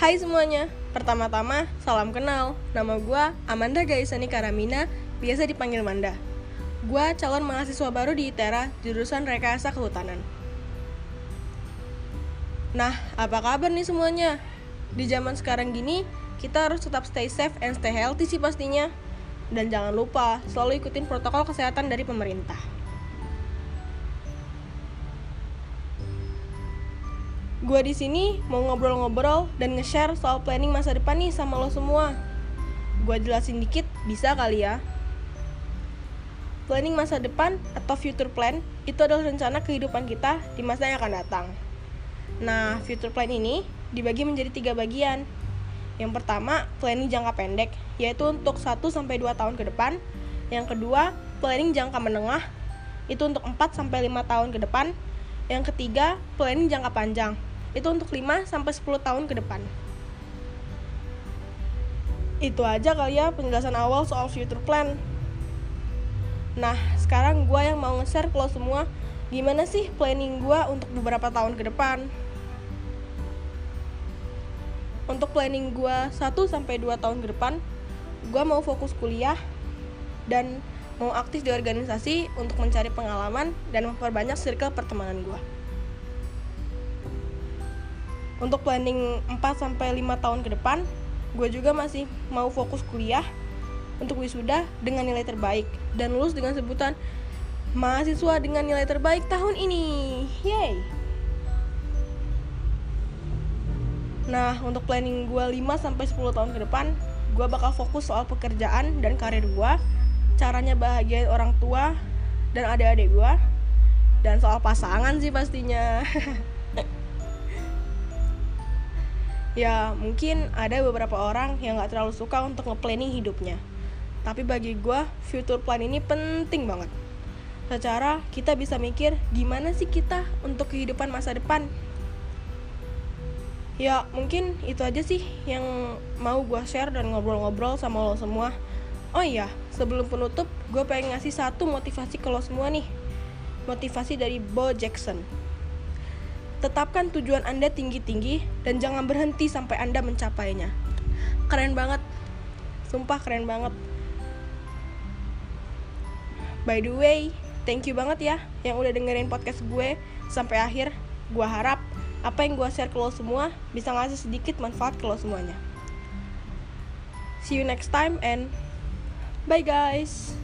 Hai semuanya, pertama-tama salam kenal. Nama gue Amanda Gaisani Karamina, biasa dipanggil Manda. Gue calon mahasiswa baru di ITERA, jurusan Rekayasa Kehutanan. Nah, apa kabar nih semuanya? Di zaman sekarang gini, kita harus tetap stay safe and stay healthy sih pastinya. Dan jangan lupa selalu ikutin protokol kesehatan dari pemerintah. Gue di sini mau ngobrol-ngobrol dan nge-share soal planning masa depan nih sama lo semua. Gue jelasin dikit, bisa kali ya? Planning masa depan atau future plan itu adalah rencana kehidupan kita di masa yang akan datang. Nah, future plan ini dibagi menjadi tiga bagian. Yang pertama, planning jangka pendek, yaitu untuk 1-2 tahun ke depan. Yang kedua, planning jangka menengah, itu untuk 4-5 tahun ke depan. Yang ketiga, planning jangka panjang, itu untuk 5-10 tahun ke depan. Itu aja kali ya penjelasan awal soal future plan. Nah, sekarang gue yang mau nge-share ke lo semua gimana sih planning gue untuk beberapa tahun ke depan untuk planning gue 1 sampai 2 tahun ke depan gue mau fokus kuliah dan mau aktif di organisasi untuk mencari pengalaman dan memperbanyak circle pertemanan gue untuk planning 4 sampai 5 tahun ke depan gue juga masih mau fokus kuliah untuk wisuda dengan nilai terbaik dan lulus dengan sebutan mahasiswa dengan nilai terbaik tahun ini. Yay! Nah, untuk planning gue 5 sampai 10 tahun ke depan, gue bakal fokus soal pekerjaan dan karir gue, caranya bahagiain orang tua dan adik-adik gue, dan soal pasangan sih pastinya. ya, mungkin ada beberapa orang yang gak terlalu suka untuk nge-planning hidupnya. Tapi bagi gue, future plan ini penting banget. Secara kita bisa mikir gimana sih kita untuk kehidupan masa depan ya mungkin itu aja sih yang mau gue share dan ngobrol-ngobrol sama lo semua oh iya sebelum penutup gue pengen ngasih satu motivasi ke lo semua nih motivasi dari Bo Jackson tetapkan tujuan anda tinggi-tinggi dan jangan berhenti sampai anda mencapainya keren banget sumpah keren banget by the way thank you banget ya yang udah dengerin podcast gue sampai akhir gue harap apa yang gue share ke lo semua bisa ngasih sedikit manfaat ke lo semuanya. See you next time and bye guys.